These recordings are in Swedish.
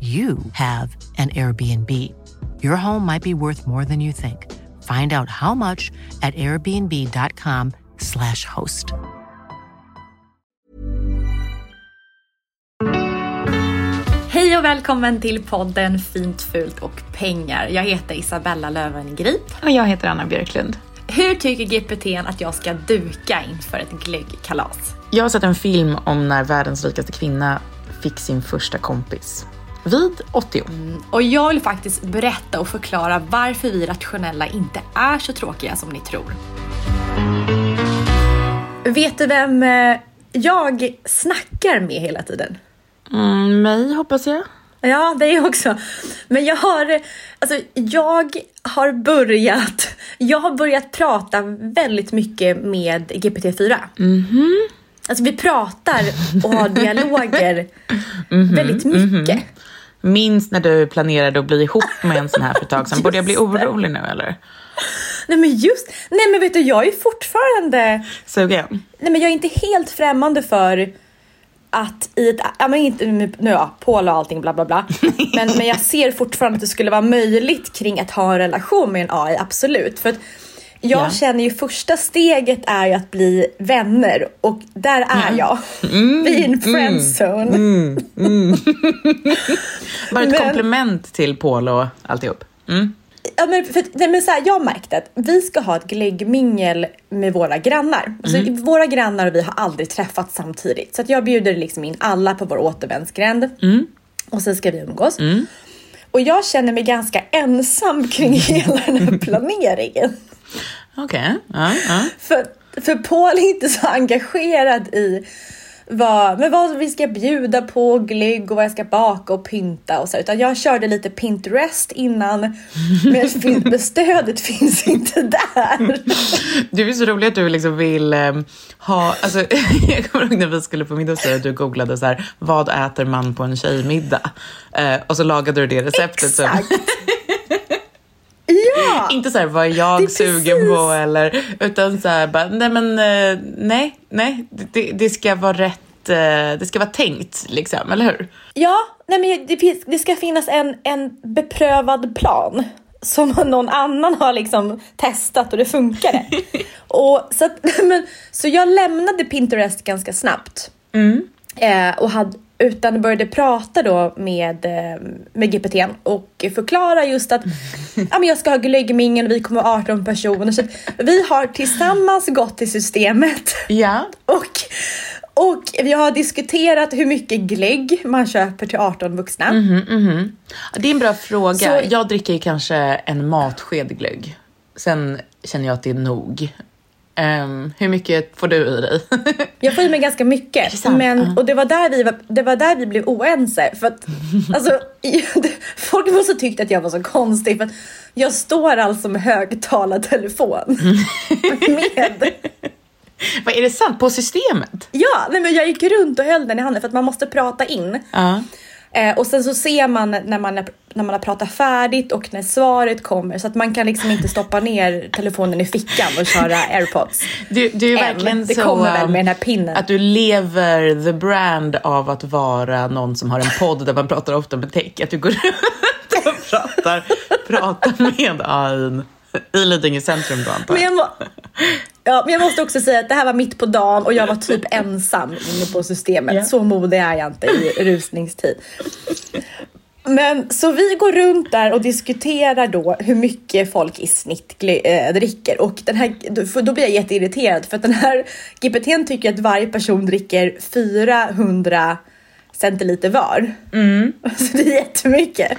you have an Airbnb. Your home might be worth more than you think. Find out how much at airbnb.com/slash host. Hej och välkommen till podden Fint, fult och pengar. Jag heter Isabella Löwengrip. Och jag heter Anna Björklund. Hur tycker GPT att jag ska duka inför ett glöggkalas? Jag har sett en film om när världens rikaste kvinna fick sin första kompis. Vid 80. Mm, och jag vill faktiskt berätta och förklara varför vi rationella inte är så tråkiga som ni tror. Vet du vem eh, jag snackar med hela tiden? Mm, mig hoppas jag. Ja, det också. Men jag har, alltså, jag har börjat, jag har börjat prata väldigt mycket med GPT-4. Mm -hmm. Alltså vi pratar och har dialoger mm -hmm, väldigt mycket. Mm -hmm. Minns när du planerade att bli ihop med en sån här för ett tag sedan. Borde jag bli orolig nu eller? Nej men just, nej men vet du jag är fortfarande sugen. Nej men jag är inte helt främmande för att i ett, ja men inte nu ja, Paul och allting bla bla bla. men, men jag ser fortfarande att det skulle vara möjligt kring att ha en relation med en AI, absolut. För att jag ja. känner ju första steget är ju att bli vänner och där är ja. jag. Mm, Vi är i en friendzone. Mm, mm, Bara ett men, komplement till Paul och alltihop. Mm. Ja, men för, nej, men så här, jag har märkt att vi ska ha ett glöggmingel med våra grannar. Alltså, mm. Våra grannar och vi har aldrig träffats samtidigt. Så jag bjuder liksom in alla på vår återvändsgränd. Mm. Och sen ska vi umgås. Och jag känner mig ganska ensam kring hela den här planeringen. Okej. Okay. Ja, ja. För, för Paul är inte så engagerad i vad, men vad vi ska bjuda på, glögg och vad jag ska baka och pynta och så. Utan jag körde lite Pinterest innan, men, stödet finns inte där. Du är så rolig att du liksom vill um, ha, alltså, jag kommer ihåg när vi skulle på middag så att du googlade så här, vad äter man på en tjejmiddag? Uh, och så lagade du det receptet. Exakt. Som, Ja! Inte så här, vad är jag är sugen precis. på eller, utan så här, bara, nej men eh, nej, nej, det, det ska vara rätt, eh, det ska vara tänkt liksom, eller hur? Ja, nej men det, det ska finnas en, en beprövad plan som någon annan har liksom testat och det funkade. och så, men, så jag lämnade Pinterest ganska snabbt. Mm. Eh, och hade, utan började prata då med, eh, med GPT och förklara just att ja, men jag ska ha glöggmingel och vi kommer vara 18 personer. Så vi har tillsammans gått till systemet. Ja. Och, och vi har diskuterat hur mycket glögg man köper till 18 vuxna. Mm -hmm, mm -hmm. Det är en bra fråga. Så, jag dricker kanske en matsked glögg. Sen känner jag att det är nog. Um, hur mycket får du i dig? jag får i mig ganska mycket. Men, och det var, där vi var, det var där vi blev oense. För att, alltså, folk måste tyckt att jag var så konstig. För att jag står alltså med högtalartelefon. med... Vad är det sant? På systemet? Ja, nej, men jag gick runt och höll den i handen för att man måste prata in. Uh. Eh, och sen så ser man när man, när man har pratat färdigt och när svaret kommer så att man kan liksom inte stoppa ner telefonen i fickan och köra airpods. Du, du är Än. verkligen Det så kommer väl um, med den här pinnen. att du lever the brand av att vara någon som har en podd där man pratar ofta med tech. Att du går runt och pratar, pratar med AI i Lidingö centrum då antar Men jag. ja, men jag måste också säga att det här var mitt på dagen och jag var typ ensam inne på systemet. Ja. Så modig är jag inte i rusningstid. Men så vi går runt där och diskuterar då hur mycket folk i snitt äh, dricker och den här, då, då blir jag jätteirriterad för att den här GPTn tycker att varje person dricker 400 centiliter var. Mm. Så det är jättemycket.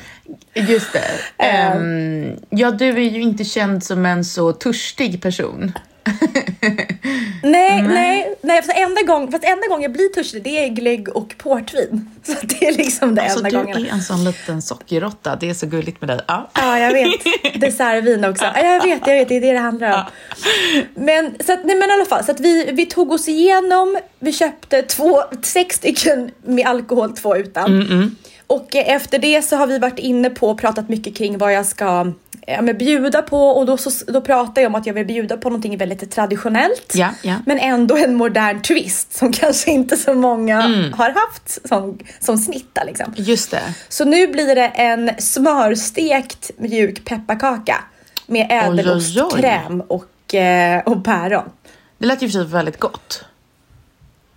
Just det. Ehm, ja, du är ju inte känd som en så törstig person. Nej, nej, nej. Fast enda, gång, fast enda gång jag blir törstig det är glögg och portvin. Så det är liksom det Alltså, enda du gången. är en sån liten sockerråtta. Det är så gulligt med dig. Ja. Ja, jag vet. Dessertvin också. Ja, jag vet, jag vet. Det är det det handlar om. Men, så att, nej, men i alla fall, så att vi, vi tog oss igenom. Vi köpte två, sex stycken med alkohol, två utan. Och eh, efter det så har vi varit inne på och pratat mycket kring vad jag ska ja, men bjuda på och då, så, då pratar jag om att jag vill bjuda på någonting väldigt traditionellt. Ja, ja. Men ändå en modern twist som kanske inte så många har haft som, som snitta liksom. Just det. Så nu blir det en smörstekt mjuk pepparkaka med ädelostkräm och, eh, och päron. Det lät ju för sig väldigt gott.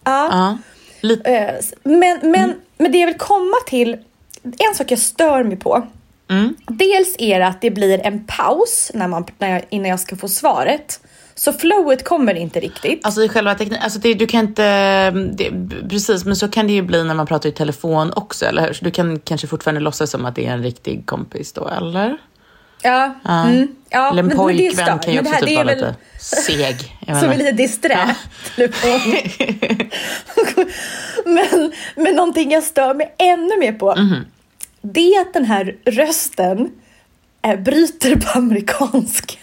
Ja. Ja. Lite. eh, Men, men, men det jag vill komma till, en sak jag stör mig på. Dels är det att det blir en paus när man, när jag, innan jag ska få svaret. Så flowet kommer inte riktigt. Alltså i själva tekniken, alltså det, du kan inte, det, precis men så kan det ju bli när man pratar i telefon också, eller hur? Så du kan kanske fortfarande låtsas som att det är en riktig kompis då, eller? Ja, mm, ja eller en men- men pojkvän kan ju Men också här- typ vara väl- lite seg. Som är lite disträ. telefon. men, men någonting jag stör mig ännu mer på. Mhm. Det att den här rösten eh, bryter på amerikanska.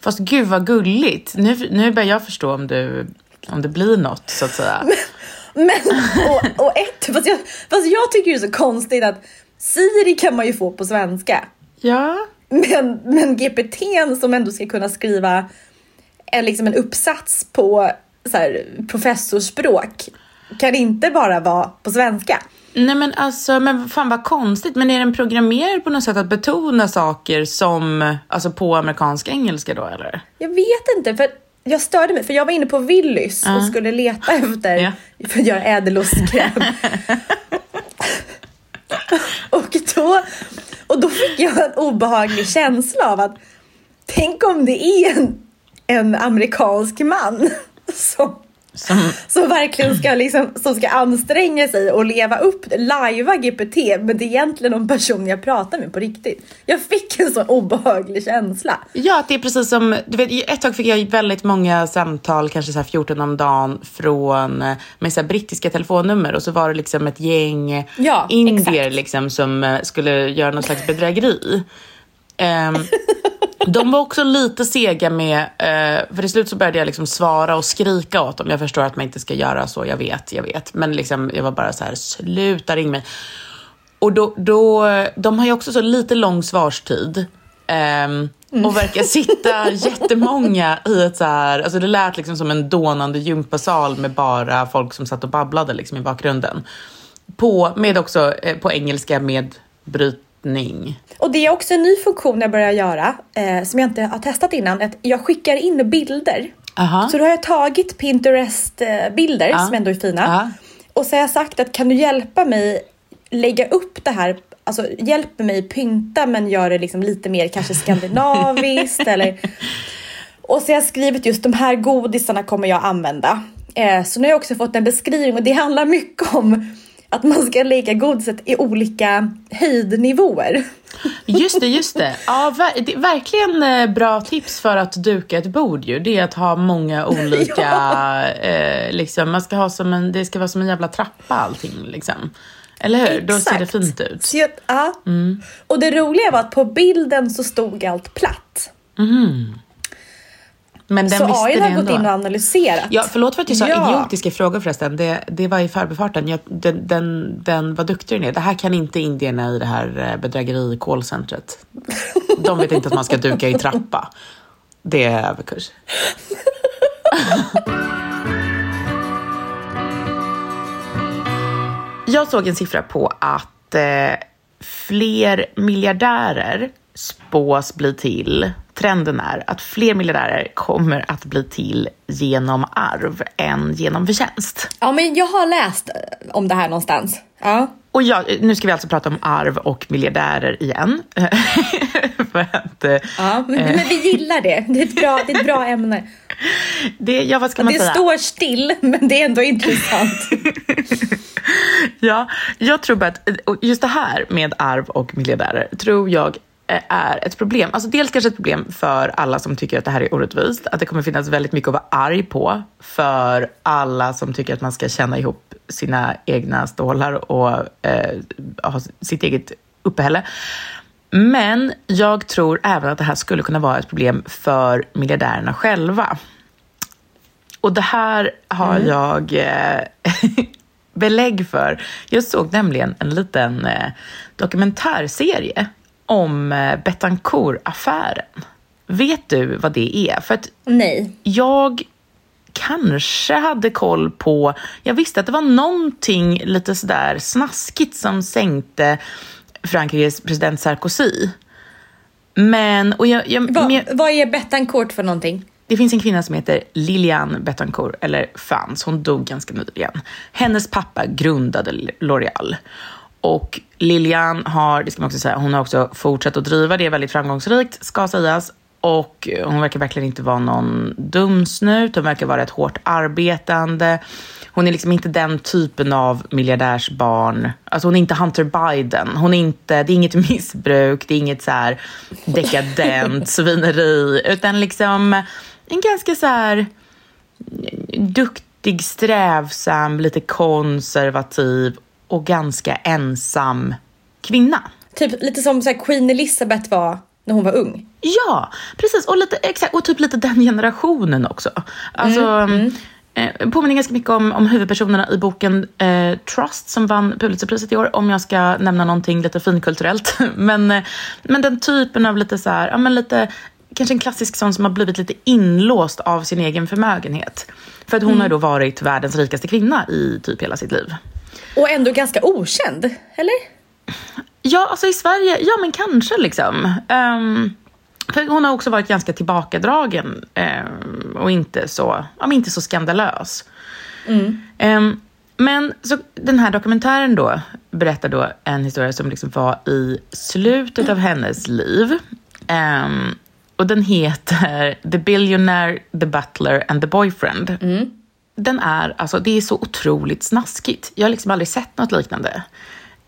Fast gud vad gulligt. Nu, nu börjar jag förstå om, du, om det blir något så att säga. Men, och, och ett, fast jag, fast jag tycker det är så konstigt att Siri kan man ju få på svenska. Ja. Men, men GPT som ändå ska kunna skriva en, liksom en uppsats på så här, professorsspråk kan inte bara vara på svenska. Nej men alltså, men fan vad konstigt. Men är den programmerad på något sätt att betona saker som, alltså på amerikanska engelska då eller? Jag vet inte, för jag störde mig, för jag var inne på Willys och skulle leta efter Ja. för att göra ädelostkräm. och, då, och då fick jag en obehaglig känsla av att tänk om det är en, en amerikansk man som Som, som verkligen ska, liksom, som ska anstränga sig och leva upp, lajva GPT, men det är egentligen någon person jag pratar med på riktigt. Jag fick en sån obehaglig känsla. ja, det är precis som, du vet, ett tag fick jag väldigt många samtal, kanske så här 14 om dagen, från, eh, med så brittiska telefonnummer och så var det liksom ett gäng Ja, indier liksom som eh, skulle göra någon slags bedrägeri. Ehm, de var också lite sega med, eh, för till slut så började jag liksom svara och skrika åt dem. Jag förstår att man inte ska göra så, jag vet, jag vet. Men liksom, jag var bara så här, sluta ring mig. Och då, då, de har ju också så lite lång svarstid. ehm, och verkar sitta jättemånga i ett så här, alltså det lät liksom som en dånande gympasal med bara folk som satt och babblade liksom i bakgrunden. På, med också eh, på engelska med brytning. Och det är också en ny funktion jag börjar göra, eh, som jag inte har testat innan, att jag skickar in bilder. Aha. Så då har jag tagit Pinterest-bilder Ja. som ändå är fina. Ja. Och så har jag sagt att kan du hjälpa mig lägga upp det här, alltså hjälp mig pynta men gör det liksom lite mer kanske skandinaviskt eller... Och så har jag skrivit just de här godisarna kommer jag använda. Eh, så nu har jag också fått en beskrivning och det handlar mycket om att man ska lägga godiset i olika höjdnivåer. Just det, just det. Ja, det är verkligen eh, bra tips för att duka ett bord ju. Det är att ha många olika, Ja. eh, liksom, man ska ha som en, det ska vara som en jävla trappa allting liksom. Eller hur? Då ser det Exakt. fint ut. Så jag, ja. Och det roliga var att på bilden så stod allt platt. Men den Så visste AI har ändå. gått in och analyserat? Ja, förlåt för att jag sa Ja. idiotiska frågor förresten. Det, det var i förbifarten. Jag, den, den, den var duktig den är. Det här kan inte indierna i det här eh, bedrägeri callcentret. De vet inte att man ska duka i trappa. Det är överkurs. Jag såg en siffra på att eh, fler miljardärer spås bli till. Trenden är att fler miljardärer kommer att bli till genom arv än genom förtjänst. Ja, men jag har läst eh, om det här någonstans. Ja. Och ja, nu ska vi alltså prata om arv och miljardärer igen. För att, eh, Ja, men, men vi gillar det. Det är ett bra, det är ett bra ämne. det, ja, vad ska man Det säga? står still, men det är ändå intressant. Ja, jag tror bara att just det här med arv och miljardärer tror jag eh, är ett problem. Alltså dels kanske ett problem för alla som tycker att det här är orättvist. Att det kommer finnas väldigt mycket att vara arg på för alla som tycker att man ska känna ihop sina egna stålar och eh, ha sitt eget uppehälle. Men jag tror även att det här skulle kunna vara ett problem för miljardärerna själva. Och det här har jag eh, belägg för. Jag såg nämligen en liten eh, dokumentärserie om eh, Betancourt-affären. Vet du vad det är? För att Nej. jag kanske hade koll på... Jag visste att det var någonting lite sådär snaskigt som sänkte Frankrikes president Sarkozy. Men... Och jag, jag, Va, men- vad är Bettancourt för någonting? det finns en kvinna som heter Liliane Bettencourt, eller fanns, hon dog ganska nyligen. Hennes pappa grundade L'Oreal. Och Lilian har, det ska man också säga, hon har också fortsatt att driva det väldigt framgångsrikt, ska sägas. Och hon verkar verkligen inte vara någon dumsnut, hon verkar vara ett hårt arbetande. Hon är liksom inte den typen av miljardärsbarn. Alltså hon är inte Hunter Biden. Hon är inte, det är inget missbruk, det är inget så här dekadent svineri, utan liksom en ganska så här duktig, strävsam, lite konservativ och ganska ensam kvinna. Typ lite som så Queen Elizabeth var när hon var ung. Ja, precis. Och, lite, exakt, och typ lite den generationen också. Alltså, Eh, påminner ganska mycket om, om huvudpersonerna i boken eh, Trust som vann Pulitzerpriset i år, om jag ska nämna någonting lite finkulturellt. men, eh, men den typen av lite så här, ja men lite, kanske en klassisk sån som har blivit lite inlåst av sin egen förmögenhet. För att hon har då varit världens rikaste kvinna i typ hela sitt liv. Och ändå ganska okänd, eller? Ja, alltså i Sverige, ja men kanske liksom. Ehm, för hon har också varit ganska tillbakadragen ehm, och inte så, ja, men inte så skandalös. Ehm, men så den här dokumentären då berättar då en historia som liksom var i slutet av hennes liv. Ehm, och den heter The Billionaire, The Butler and the Boyfriend. Den är, alltså det är så otroligt snaskigt. Jag har liksom aldrig sett något liknande.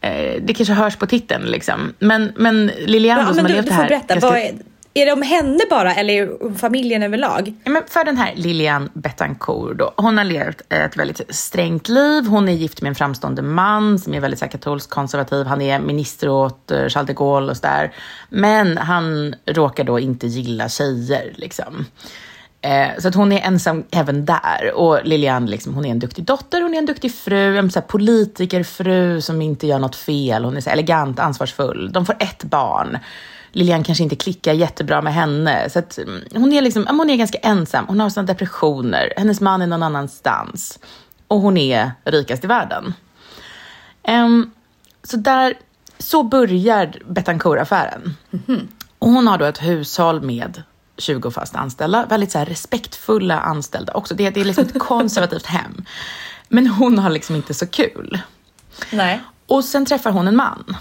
Eh, det kanske hörs på titeln liksom. Men, men Lilian Ja, som men har du, levt du får här berätta. Vad är, är det om henne bara eller om familjen överlag? Ja, men för den här Lilian Bettencourt då, hon har levt ett väldigt strängt liv. Hon är gift med en framstående man som är väldigt så katolsk konservativ. Han är minister åt eh, Charles de Gaulle och sådär. Men han råkar då inte gilla tjejer liksom. Eh, så att hon är ensam även där. Och Lilian, liksom, hon är en duktig dotter, hon är en duktig fru, en så här, politikerfru som inte gör något fel. Hon är så elegant, ansvarsfull. De får ett barn. Lilian kanske inte klickar jättebra med henne. Så att, mm, hon, är liksom, hon är ganska ensam. Hon har såna depressioner. Hennes man är någon annanstans. Och hon är rikast i världen. Ehm, så där, så börjar Bettencourt-affären. Och hon har då ett hushåll med 20 fast anställda, väldigt så respektfulla anställda också. Det, det är liksom ett konservativt hem. Men hon har liksom inte så kul. Nej. Och sen träffar hon en man.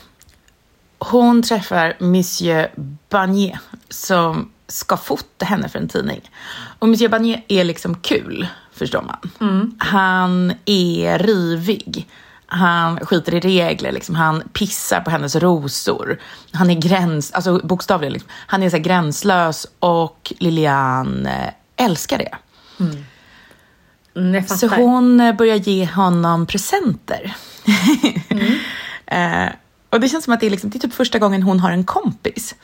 Hon träffar Monsieur Barnier som ska fota henne för en tidning. Och Monsieur Barnier är liksom kul, förstår man. Han är rivig. Han skiter i regler, liksom. han pissar på hennes rosor. Han är gräns, alltså bokstavligen, liksom. han är så gränslös och Lilian eh, älskar det. Mm, jag Så hon eh, börjar ge honom presenter. eh, och det känns som att det är, liksom, det är typ första gången hon har en kompis.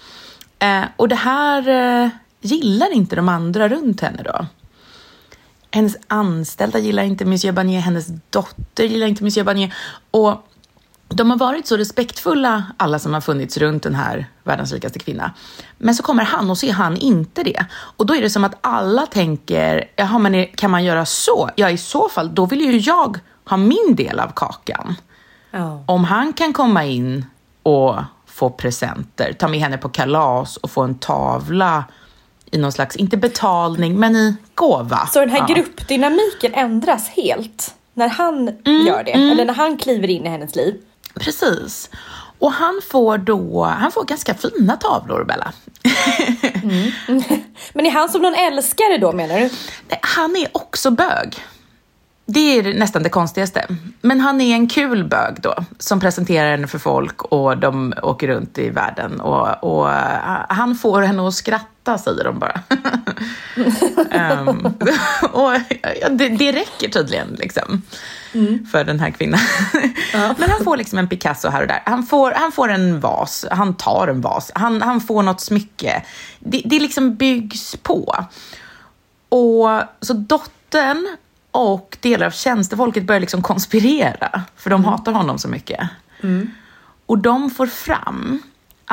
Eh, och det här eh, gillar inte de andra runt henne då. Hennes anställda gillar inte Monsieur Barnier, hennes dotter gillar inte Monsieur Barnier. Och de har varit så respektfulla, alla som har funnits runt den här världens rikaste kvinna. Men så kommer han och så är han inte det. Och då är det som att alla tänker, jaha men kan man göra så? Ja i så fall, då vill ju jag ha min del av kakan. Ja. Om han kan komma in och få presenter, ta med henne på kalas och få en tavla i någon slags, inte betalning, men i gåva. Så den här Ja. gruppdynamiken ändras helt när han Mm, gör det? Eller när han kliver in i hennes liv? Precis. Och han får då, han får ganska fina tavlor, Bella. Men är han som någon älskare då menar du? Nej, Han är också bög. Det är nästan det konstigaste. Men han är en kul bög då, som presenterar henne för folk och de åker runt i världen. Och, och eh, han får henne att skratta, säger de bara. Ehm, och ja, det, det räcker tydligen liksom, för den här kvinnan. Men han får liksom en Picasso här och där. Han får, han får en vas, han tar en vas, han, han får något smycke. Det, det liksom byggs på. Och så dottern och delar av tjänstefolket börjar liksom konspirera, för de hatar honom så mycket. Och de får fram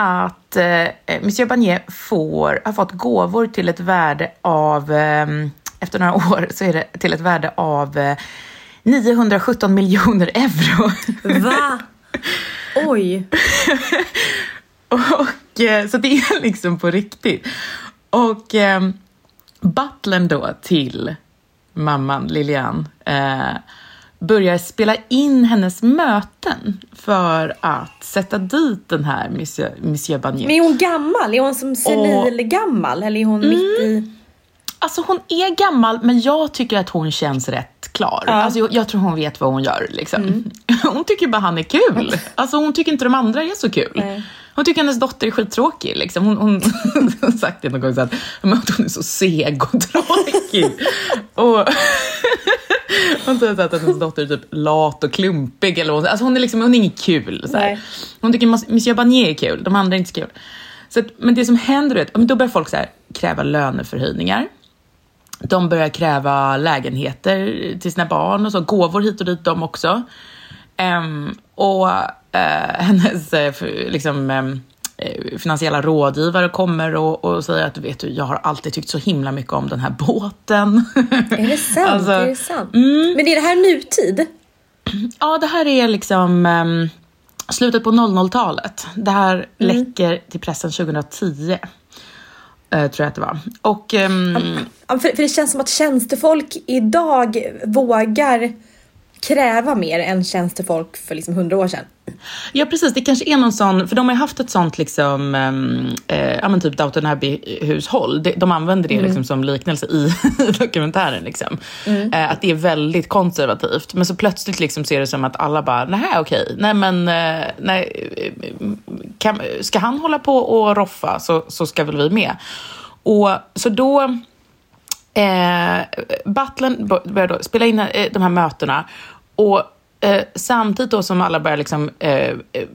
att eh, Monsieur Barnier får, har fått gåvor till ett värde av, eh, efter några år, så är det till ett värde av eh, 917 miljoner euro. Va? Oj. Och, eh, så det är liksom på riktigt. Och eh, butlern då till mamman Lilian eh, börjar spela in hennes möten för att sätta dit den här Monsieur, Monsieur Barnier. Men är hon gammal? Är hon som senil gammal? Eller är hon Mm. mitt i... Alltså hon är gammal, men jag tycker att hon känns rätt klar. Alltså, jag, jag tror hon vet vad hon gör. Liksom. Hon tycker bara han är kul. Alltså, hon tycker inte de andra är så kul. Nej. Hon tycker hennes dotter är skittråkig. Liksom. Hon, hon har sagt det någon gång, så att, men att hon är så seg och tråkig. och hon säger att hennes dotter är typ lat och klumpig. Eller hon, alltså hon, är liksom, hon är inget kul. Hon tycker Monsieur Barnier är kul, de andra är inte så kul. Så att, men det som händer är att då börjar folk så här, kräva löneförhöjningar. De börjar kräva lägenheter till sina barn och så, gåvor hit och dit de också. Ehm, och eh, hennes eh, liksom, eh, finansiella rådgivare kommer och, och säger att du vet, du, jag har alltid tyckt så himla mycket om den här båten. Är det sant? Alltså, är det sant? Men är det här nutid? Ja, det här är liksom ehm, slutet på 00-talet. Det här läcker till pressen 2010. eh, tror jag att det var. Och Ja, för, för det känns som att tjänstefolk idag vågar kräva mer än tjänstefolk för liksom hundra år sedan. Ja precis, det kanske är någon sån, för de har ju haft ett sånt liksom, ehm, eh, ja men typ Downton Abbey-hushåll. De, de använder det liksom som liknelse i dokumentären. Liksom. Eh, att det är väldigt konservativt. Men så plötsligt liksom ser det som att alla bara, nej okej, nej men, eh, nej, eh, kan, ska han hålla på och roffa så, så ska väl vi med. Och så då Eh, Butlern börjar då spela in eh, de här mötena och eh, samtidigt då som alla börjar liksom, eh, eh,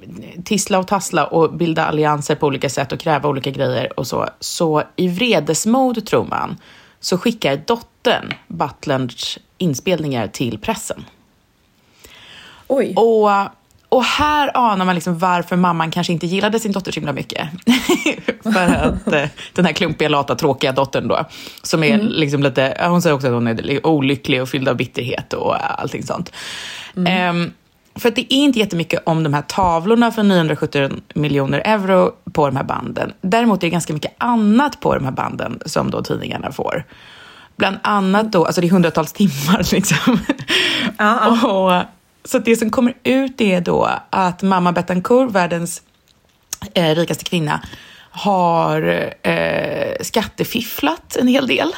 tissla och tassla och bilda allianser på olika sätt och kräva olika grejer och så, så i vredesmod tror man, så skickar dottern Butlerns inspelningar till pressen. Oj. Och, och här anar man liksom varför mamman kanske inte gillade sin dotter så himla mycket. För att eh, den här klumpiga, lata, tråkiga dottern då, som är liksom lite, hon säger också att hon är li- olycklig och fylld av bitterhet och allting sånt. Ehm, för att det är inte jättemycket om de här tavlorna för 970 miljoner euro på de här banden. Däremot är det ganska mycket annat på de här banden som då tidningarna får. Bland annat då, alltså det är hundratals timmar liksom. Och, så det som kommer ut är då att mamma Bettencourt, världens eh, rikaste kvinna, har eh, skattefifflat en hel del.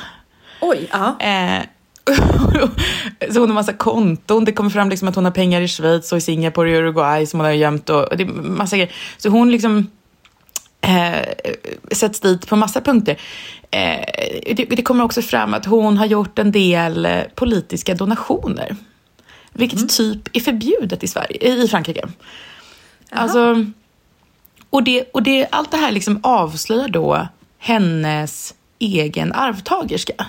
Oj, ja. Eh, så hon har massa konton. Det kommer fram liksom att hon har pengar i Schweiz och i Singapore och Uruguay som hon har gömt. Och, och det är massa grejer. Så hon liksom eh, sätts dit på massa punkter. Eh, det, det kommer också fram att hon har gjort en del eh, politiska donationer. Vilket typ är förbjudet i, Sverige, i Frankrike. Alltså, och det, och det, allt det här liksom avslöjar då hennes egen arvtagerska.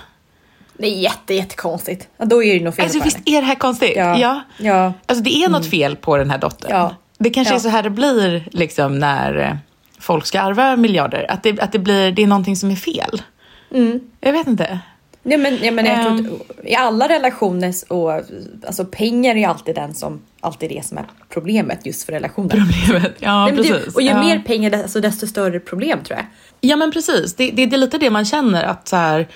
Det är jätte, jättekonstigt. Ja, då är det nog fel Alltså på visst henne. är det här konstigt? Ja. ja. Ja. Alltså det är något fel på den här dottern. Ja. Det kanske Ja. är så här det blir liksom när eh, folk ska arva miljarder. Att det, att det blir, det är någonting som är fel. Mm. Jag vet inte. Nej, men, ja, men jag tror Ehm. att I alla relationer och alltså pengar är ju alltid den som alltid det som är problemet just för relationer. Problemet. Ja, Nej, men det, precis. och ju ja. mer pengar desto, desto större problem tror jag. Ja men precis, det, det, det är lite det man känner att så här,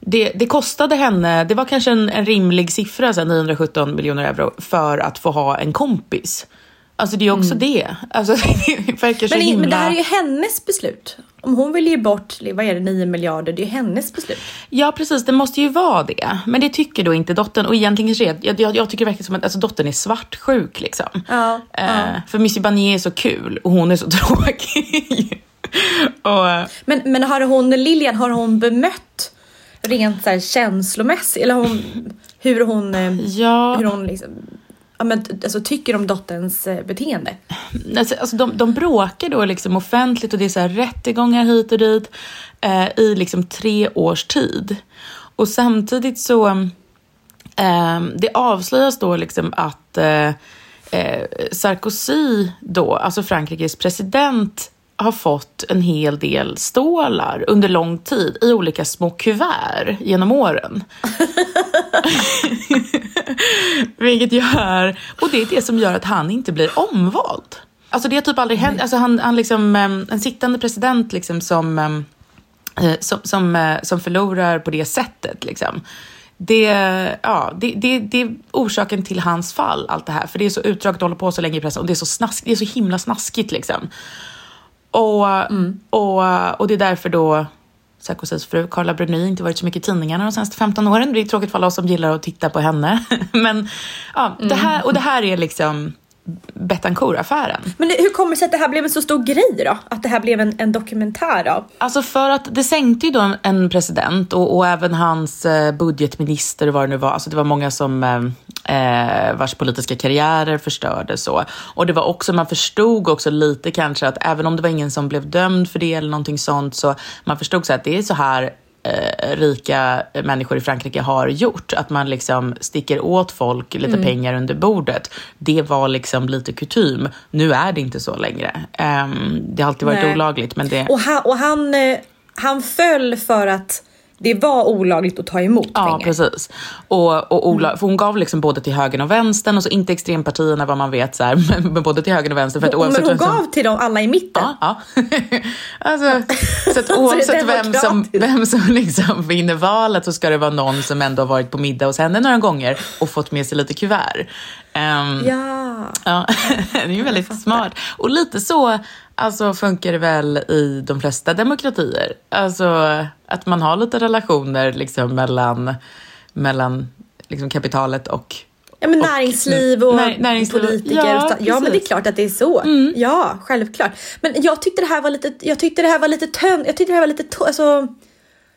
det, det kostade henne, det var kanske en, en rimlig siffra, så här, 917 miljoner euro, för att få ha en kompis. Alltså det är också det. Alltså, det verkar så Mm. Men, himla... men det här är ju hennes beslut. Om hon vill ge bort, vad är det, 9 miljarder, det är ju hennes beslut. Ja precis, det måste ju vara det. Men det tycker då inte dottern. Och egentligen kanske det- jag, jag, jag tycker verkligen som att alltså, dottern är svartsjuk liksom. Ja, Eh, För Missy Barnier är så kul och hon är så tråkig. och, eh, Men, men har hon, Lilian, har hon bemött rent så här känslomässigt? Eller hon, hur hon, eh, ja, hur hon liksom, ja, men, alltså, tycker om dotterns eh, beteende? Mm, alltså, alltså de, de bråkar då liksom offentligt och det är så här rättegångar hit och dit eh, i liksom tre års tid. Och samtidigt så eh, det avslöjas då liksom att eh, eh, Sarkozy då, alltså Frankrikes president, har fått en hel del stålar under lång tid i olika små kuvert genom åren. Vilket gör, och det är det som gör att han inte blir omvald. Alltså det har typ aldrig hänt, alltså han, han liksom, en sittande president liksom som, eh, som, som, eh, som förlorar på det sättet liksom. Det, ja, det, det, det är orsaken till hans fall, allt det här. För det är så utdraget att hålla på så länge i pressen och det är så, snask, det är så himla snaskigt liksom. Och, och, och det är därför då Sarkozys fru Carla Bruni inte varit så mycket i tidningarna de senaste 15 åren. Det är tråkigt för alla oss som gillar att titta på henne. Men ja, det här, och det här är liksom Betancourt-affären. Men hur kommer det sig att det här blev en så stor grej då? Att det här blev en, en dokumentär av? Alltså för att det sänkte ju då en president och, och även hans eh, budgetminister och vad det nu var. Alltså det var många som eh, eh, vars politiska karriärer förstördes så. Och det var också, man förstod också lite kanske att även om det var ingen som blev dömd för det eller någonting sånt så man förstod så att det är så här eh, rika människor i Frankrike har gjort. Att man liksom sticker åt folk lite pengar under bordet. Det var liksom lite kutym. Nu är det inte så längre. Ehm, det har alltid varit Nej. olagligt men det... Och han, och han, eh, han föll för att det var olagligt att ta emot Ja, pengar. precis. Och, och Ola, för hon gav liksom både till högern och vänstern och så inte extrempartierna vad man vet så här, men, men både till högern och vänster. För att Och- Men hon vem som- gav till dem alla i mitten. Ja, ja. alltså, så att oavsett vem som, vem som liksom vinner valet så ska det vara någon som ändå har varit på middag hos henne några gånger och fått med sig lite kuvert. Ehm, Ja. Ja, det är ju väldigt smart. Och lite så alltså, funkar det väl i de flesta demokratier. Alltså att man har lite relationer liksom, mellan, mellan liksom, kapitalet och Ja men näringsliv och När- näringsliv och- politiker. ja, och ja men det är klart att det är så. Ja, självklart. Men jag tyckte det här var lite, jag tyckte det här var lite tönt, jag tyckte det här var lite, alltså,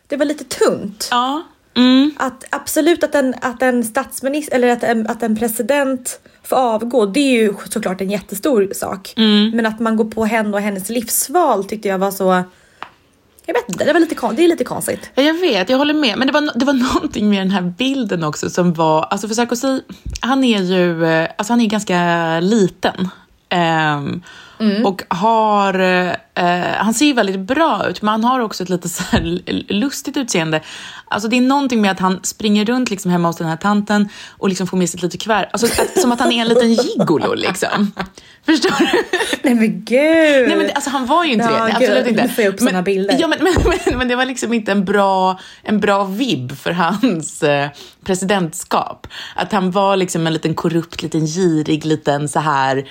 det var lite tunt. Ja. Mm. Att absolut att en, att en statsminister eller att en, att en president får avgå, det är ju såklart en jättestor sak. Mm. Men att man går på henne och hennes livsval tyckte jag var så, jag vet inte, det, var lite, det är lite konstigt. Ja, Jag vet, jag håller med. Men det var, det var någonting med den här bilden också som var... Alltså för Sarkozy, han är ju eh, alltså han är ganska liten. Ehm, Och har... eh, han ser ju väldigt bra ut, men han har också ett lite så lustigt utseende. Alltså det är någonting med att han springer runt liksom hemma hos den här tanten och liksom får med sig ett litet kuvert. Alltså, att, som att han är en liten gigolo liksom. Förstår du? Nej men gud! Nej, men alltså, han var ju inte Ja, det. Nej, gud, absolut inte. nu får jag upp men, såna bilder. Ja, men, men, men, men det var liksom inte en bra, en bra vibb för hans eh, presidentskap. Att han var liksom en liten korrupt, liten girig, liten så här...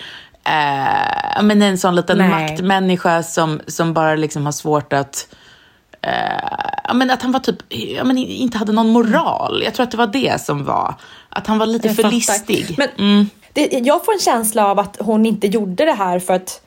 Eh, men en sån liten Nej. maktmänniska som, som bara liksom har svårt att... Ja, men att han var typ, ja, men inte hade någon moral. Jag tror att det var det som var. Att han var lite Jag för fattar. listig. Men det, jag får en känsla av att hon inte gjorde det här för att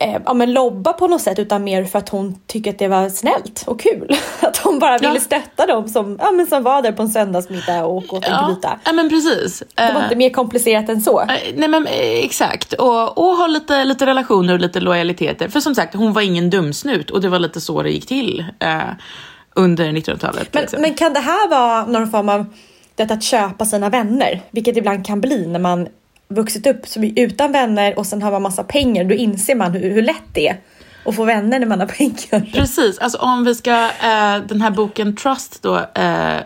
eh, ja, men lobba på något sätt utan mer för att hon tycker att det var snällt och kul. Att hon bara ville Ja. stötta dem som, ja, men som var där på en söndagsmiddag och åt en Ja, gryta. ja men precis. Det var Eh, inte mer komplicerat än så. Eh, Nej men eh, exakt. Och, och ha lite, lite relationer och lite lojaliteter. För som sagt, hon var ingen dumsnut och det var lite så det gick till eh, under 1900-talet. Men, liksom. men kan det här vara någon form av det att köpa sina vänner? Vilket ibland kan bli när man vuxit upp som utan vänner och sen har man massa pengar. Då inser man hur, hur lätt det är att få vänner när man har pengar. Precis, alltså om vi ska, eh, den här boken Trust då, eh,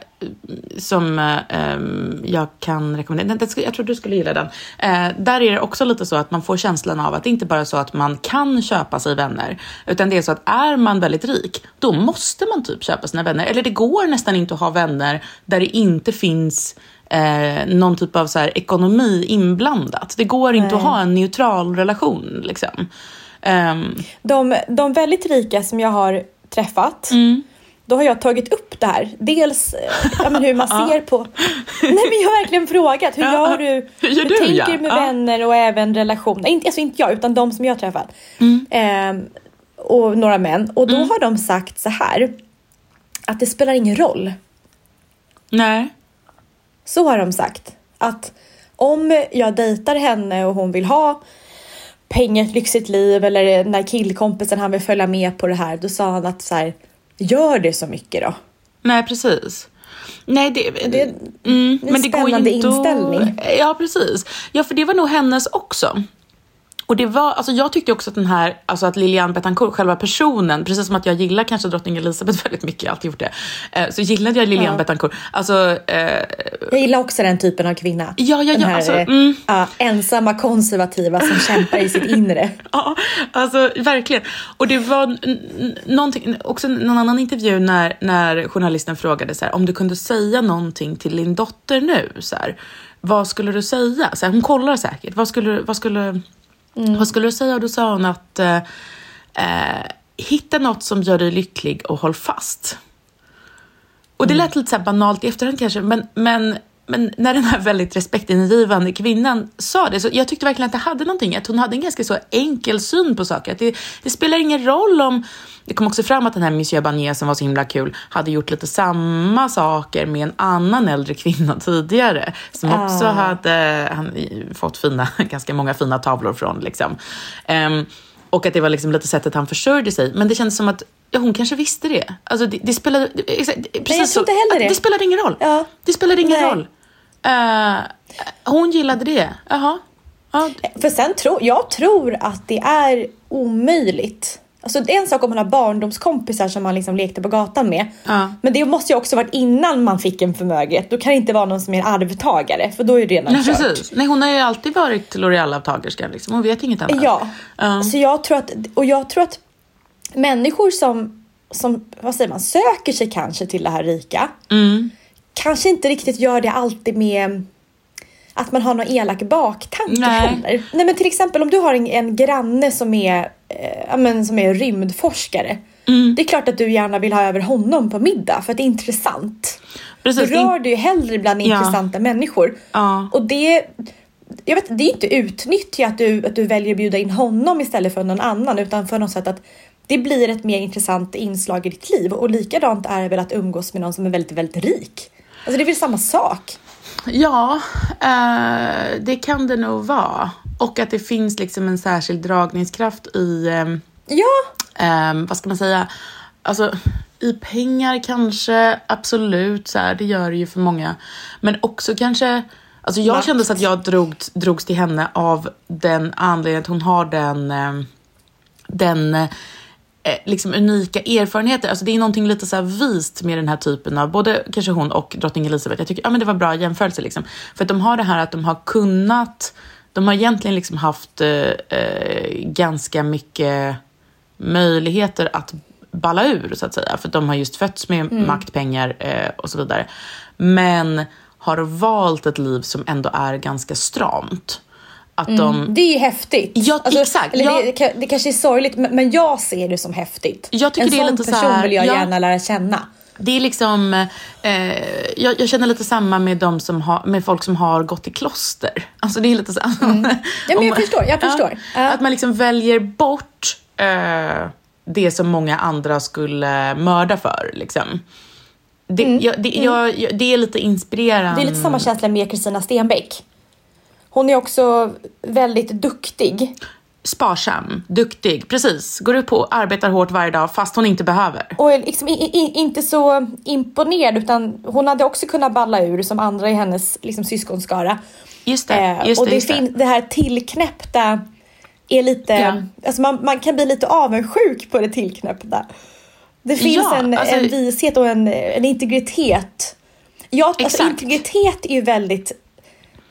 som eh, jag kan rekommendera, jag tror du skulle gilla den. Eh, där är det också lite så att man får känslan av att det inte bara är så att man kan köpa sig vänner, utan det är så att är man väldigt rik, då måste man typ köpa sina vänner. Eller det går nästan inte att ha vänner där det inte finns eh, någon typ av så här, ekonomi inblandat. Det går inte att ha en neutral relation. Liksom. Ehm, De, de väldigt rika som jag har träffat, Mm. då har jag tagit upp det här. Dels eh, ja, men hur man ser på... Nej men jag har verkligen frågat, hur gör du? Hur gör du, tänker ja? med vänner och även relationer? Inte, alltså inte jag, utan de som jag har träffat. Mm. Ehm, och några män. Och då har de sagt så här, att det spelar ingen roll. nej. Så har de sagt. Att om jag dejtar henne och hon vill ha pengar, ett lyxigt liv eller när killkompisen han vill följa med på det här, då sa han att så här, gör det så mycket då. Nej, precis. Nej, det, Det är mm, en men det går ju inte inställning. Ja, precis. Ja, för det var nog hennes också. Och det var, alltså jag tyckte också att den här, alltså att Liliane Bettencourt, själva personen, precis som att jag gillar kanske drottning Elizabeth väldigt mycket, jag har alltid gjort det, eh, så gillade jag Liliane Ja. Bettencourt. Alltså, eh, Jag gillar också den typen av kvinna. Ja, ja, den ja, här alltså, eh, mm. ja, ensamma konservativa som kämpar i sitt inre. Ja, alltså verkligen. Och det var någonting, också någon annan intervju när, när journalisten frågade så här, om du kunde säga någonting till din dotter nu, så här, vad skulle du säga? Så här, hon kollar säkert. Vad skulle, vad, skulle, vad skulle du säga? Och då sa hon att eh, eh, hitta något som gör dig lycklig och håll fast. Och det lät lite så banalt i efterhand kanske, men, men, men när den här väldigt respektingivande kvinnan sa det, så jag tyckte verkligen att det hade någonting, att hon hade en ganska så enkel syn på saker. Att det, det spelar ingen roll om, det kom också fram att den här Monsieur Barnier som var så himla kul, hade gjort lite samma saker med en annan äldre kvinna tidigare, som också Ah. hade han, fått fina, ganska många fina tavlor från. Liksom. Ehm, och att det var liksom lite sättet han försörjde sig. Men det kändes som att hon kanske visste det. Alltså det, det spelade, det- exakt, precis jag så, tror inte heller det. Det spelade ingen roll. Ja. Det spelade ingen Nej. roll. Eh, hon gillade det. Jaha. Ja, För sen tror jag tror att det är omöjligt. Alltså det är en sak om man har barndomskompisar som man liksom lekte på gatan med. Ja. Men det måste ju också varit innan man fick en förmögenhet. Då kan det inte vara någon som är arvtagare för då är det redan nej, kört. precis. Nej, hon har ju alltid varit L'Oreal-avtagerskan. Liksom. Hon vet inget annat. Ja, Ja. så jag tror att, och jag tror att människor som, som, vad säger man, söker sig kanske till det här rika, Mm. kanske inte riktigt gör det alltid med att man har någon elak baktanke Nej. heller. Nej men till exempel om du har en, en granne som är, eh, men, som är rymdforskare. Mm. Det är klart att du gärna vill ha över honom på middag för att det är intressant. Precis. Du rör dig ju hellre bland Ja. intressanta människor. Ja. Och det, jag vet, det är inte utnyttja att du, att du väljer att bjuda in honom istället för någon annan utan för något sätt att det blir ett mer intressant inslag i ditt liv. Och likadant är det väl att umgås med någon som är väldigt, väldigt rik. Alltså det är väl samma sak. Ja, eh, det kan det nog vara. Och att det finns liksom en särskild dragningskraft i, ehm, Ja, ehm, vad ska man säga, alltså i pengar kanske, absolut, så här, det gör det ju för många. Men också kanske, alltså jag Makt. kände så att jag drog, drogs till henne av den anledningen att hon har den, ehm, den eh, liksom unika erfarenheter. Alltså det är någonting lite så vist med den här typen av, både kanske hon och drottning Elizabeth. Jag tycker ja, men det var bra jämförelse. Liksom. För att de har det här att de har kunnat, de har egentligen liksom haft eh, eh, ganska mycket möjligheter att balla ur så att säga. För att de har just fötts med makt, pengar eh, och så vidare. Men har valt ett liv som ändå är ganska stramt. Att de, det är ju häftigt. Ja, exakt. Eller Ja. det, det kanske är sorgligt men, jag ser det som häftigt. Jag tycker en det är sån lite så person här- vill jag ja. gärna lära känna. Det är liksom, eh, jag, jag, känner lite samma med, de som har, med folk som har gått i kloster. Alltså det är lite så. Mm. Ja, men jag förstår, jag förstår. Ja, att man liksom väljer bort eh, det som många andra skulle mörda för. Liksom. Det, mm. jag, det, mm. jag, det är lite inspirerande. Det är lite samma känsla med Kristina Stenbeck. Hon är också väldigt duktig. Sparsam, duktig, precis. Går upp och arbetar hårt varje dag fast hon inte behöver. Och liksom inte så imponerad utan hon hade också kunnat balla ur som andra i hennes liksom, syskonskara. Just det. Eh, just och det, just det. det här tillknäppta är lite, ja. alltså man, man kan bli lite avundsjuk på det tillknäppta. Det finns ja, en, alltså, en vishet och en, en integritet. Ja, alltså integritet är ju väldigt,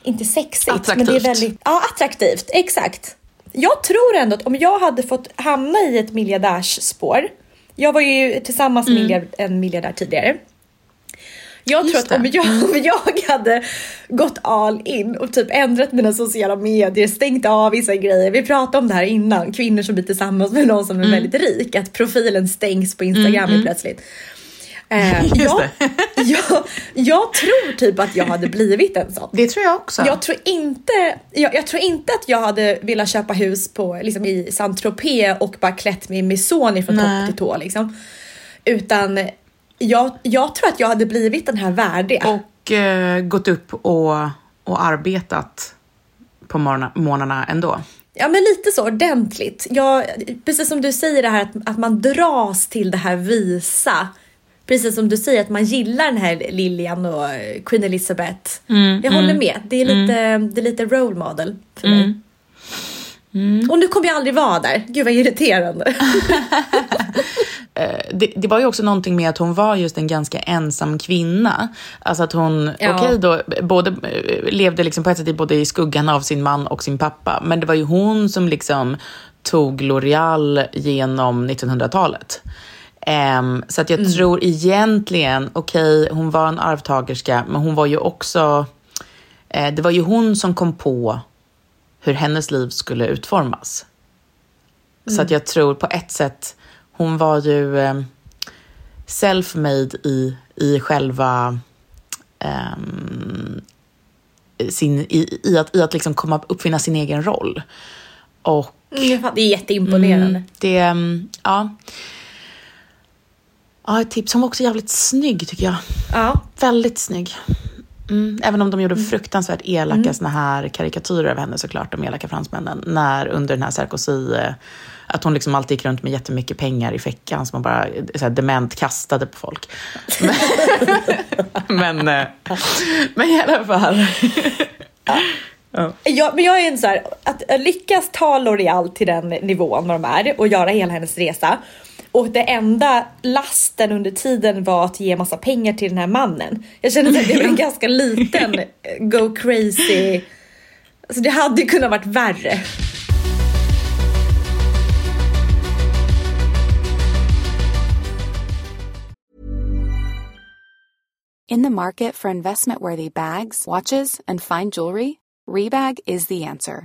inte sexigt, attraktivt. men det är väldigt ja, attraktivt. Exakt. Jag tror ändå att om jag hade fått hamna i ett miljardärsspår. Jag var ju tillsammans med mm. en miljardär tidigare. Jag Just tror att om jag, om jag hade gått all in och typ ändrat mina sociala medier, stängt av vissa grejer. Vi pratade om det här innan, kvinnor som blir tillsammans med någon som är mm. väldigt rik, att profilen stängs på Instagram mm, mm. plötsligt. Eh, jag, jag, jag, tror typ att jag hade blivit en sån. Det tror jag också. Jag tror inte, jag, jag tror inte att jag hade velat köpa hus på, liksom, i Saint-Tropez och bara klätt mig i Missoni från topp till tå. Liksom. Utan jag, jag tror att jag hade blivit den här värdiga. Och eh, gått upp och, och arbetat på morgnarna ändå. Ja men lite så ordentligt. Jag, precis som du säger det här att, att man dras till det här visa. Precis som du säger att man gillar den här Lilian och Queen Elizabeth. Mm, jag håller mm, med. Det är, lite, mm. det är lite role model för mig. Mm. Mm. Och nu kommer jag aldrig vara där. Gud vad irriterande. Eh, det, det, var ju också någonting med att hon var just en ganska ensam kvinna. Alltså att hon, ja. okej okay då, både, eh, levde liksom på ett sätt både i skuggan av sin man och sin pappa. Men det var ju hon som liksom tog L'Oreal genom 1900-talet. Um, så att jag mm. tror egentligen, okej, okay, hon var en arvtagerska, men hon var ju också... Uh, det var ju hon som kom på hur hennes liv skulle utformas. Mm. Så att jag tror på ett sätt, hon var ju eh, self-made i, i själva eh, sin, i, i, att, i att liksom komma uppfinna sin egen roll. Och, mm, det är jätteimponerande. Mm, det, mm, ja. Ja, ett tips. Hon var också jävligt snygg tycker jag. Ja. Väldigt snygg. Mm, även om de gjorde mm. fruktansvärt elaka mm. såna här karikatyrer av henne såklart, de elaka fransmännen. När under den här Sarkozy, eh, att hon liksom alltid gick runt med jättemycket pengar i fickan som hon bara så här, dement kastade på folk. Men, men, eh, men i alla fall. Ja. Ja. Men jag är en så här, att lyckas ta L'Oreal till den nivån vad de är och göra hela hennes resa och det enda lasten under tiden var att ge massa pengar till den här mannen. Jag känner att det var en ganska liten go crazy. Alltså det hade ju kunnat varit värre. In the market for investment worthy bags, watches and fine jewelry, Rebag is the answer.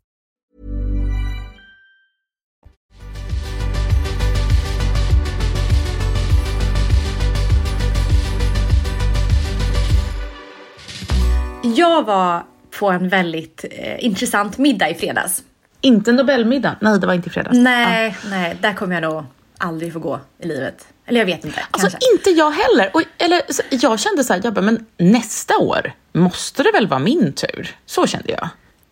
Jag var på en väldigt eh, intressant middag i fredags. Inte Nobelmiddag. Nej, det var inte i fredags. Nej, nej, där kommer jag nog aldrig få gå i livet. Eller jag vet inte, Alltså kanske. inte jag heller. Och, eller, jag kände så här, jag bara, men nästa år måste det väl vara min tur? Så kände jag.